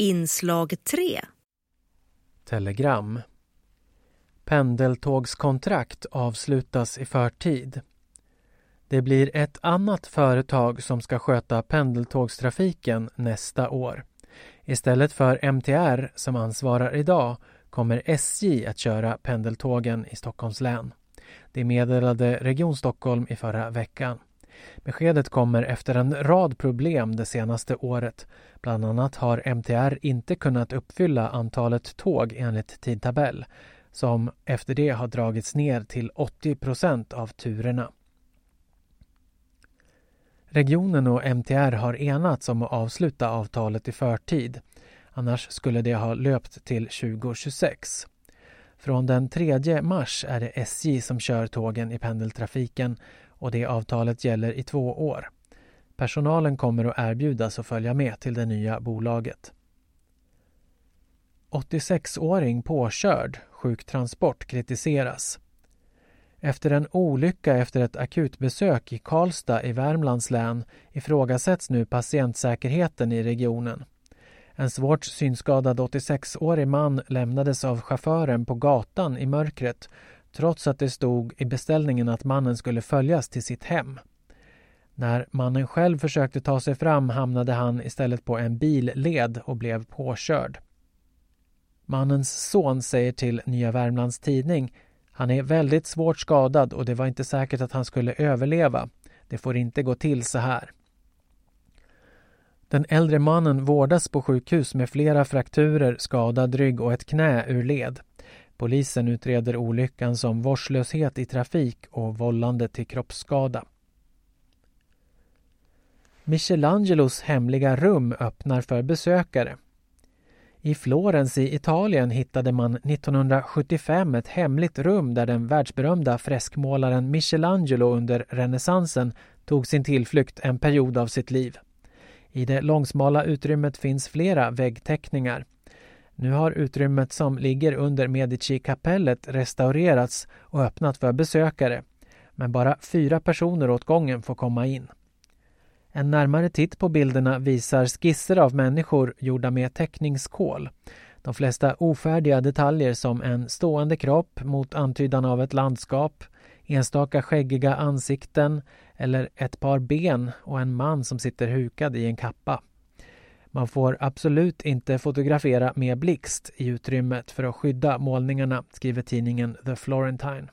Inslag 3 Telegram Pendeltågskontrakt avslutas i förtid. Det blir ett annat företag som ska sköta pendeltågstrafiken nästa år. Istället för MTR som ansvarar idag kommer SJ att köra pendeltågen i Stockholms län. Det meddelade Region Stockholm i förra veckan. Beskedet kommer efter en rad problem det senaste året. Bland annat har MTR inte kunnat uppfylla antalet tåg enligt tidtabell som efter det har dragits ner till 80 procent av turerna. Regionen och MTR har enats om att avsluta avtalet i förtid. Annars skulle det ha löpt till 2026. Från den 3 mars är det SJ som kör tågen i pendeltrafiken och det avtalet gäller i två år. Personalen kommer att erbjudas att följa med till det nya bolaget. 86-åring påkörd, sjuktransport kritiseras. Efter en olycka efter ett akutbesök i Karlstad i Värmlands län ifrågasätts nu patientsäkerheten i regionen. En svårt synskadad 86-årig man lämnades av chauffören på gatan i mörkret trots att det stod i beställningen att mannen skulle följas till sitt hem. När mannen själv försökte ta sig fram hamnade han istället på en billed och blev påkörd. Mannens son säger till Nya Värmlands Tidning han är väldigt svårt skadad och det var inte säkert att han skulle överleva. Det får inte gå till så här. Den äldre mannen vårdas på sjukhus med flera frakturer, skadad rygg och ett knä ur led. Polisen utreder olyckan som vårdslöshet i trafik och vållande till kroppsskada. Michelangelos hemliga rum öppnar för besökare. I Florens i Italien hittade man 1975 ett hemligt rum där den världsberömda freskmålaren Michelangelo under renässansen tog sin tillflykt en period av sitt liv. I det långsmala utrymmet finns flera väggteckningar. Nu har utrymmet som ligger under Medici-kapellet restaurerats och öppnat för besökare. Men bara fyra personer åt gången får komma in. En närmare titt på bilderna visar skisser av människor gjorda med teckningskol. De flesta ofärdiga detaljer som en stående kropp mot antydan av ett landskap, enstaka skäggiga ansikten eller ett par ben och en man som sitter hukad i en kappa. Man får absolut inte fotografera med blixt i utrymmet för att skydda målningarna, skriver tidningen The Florentine.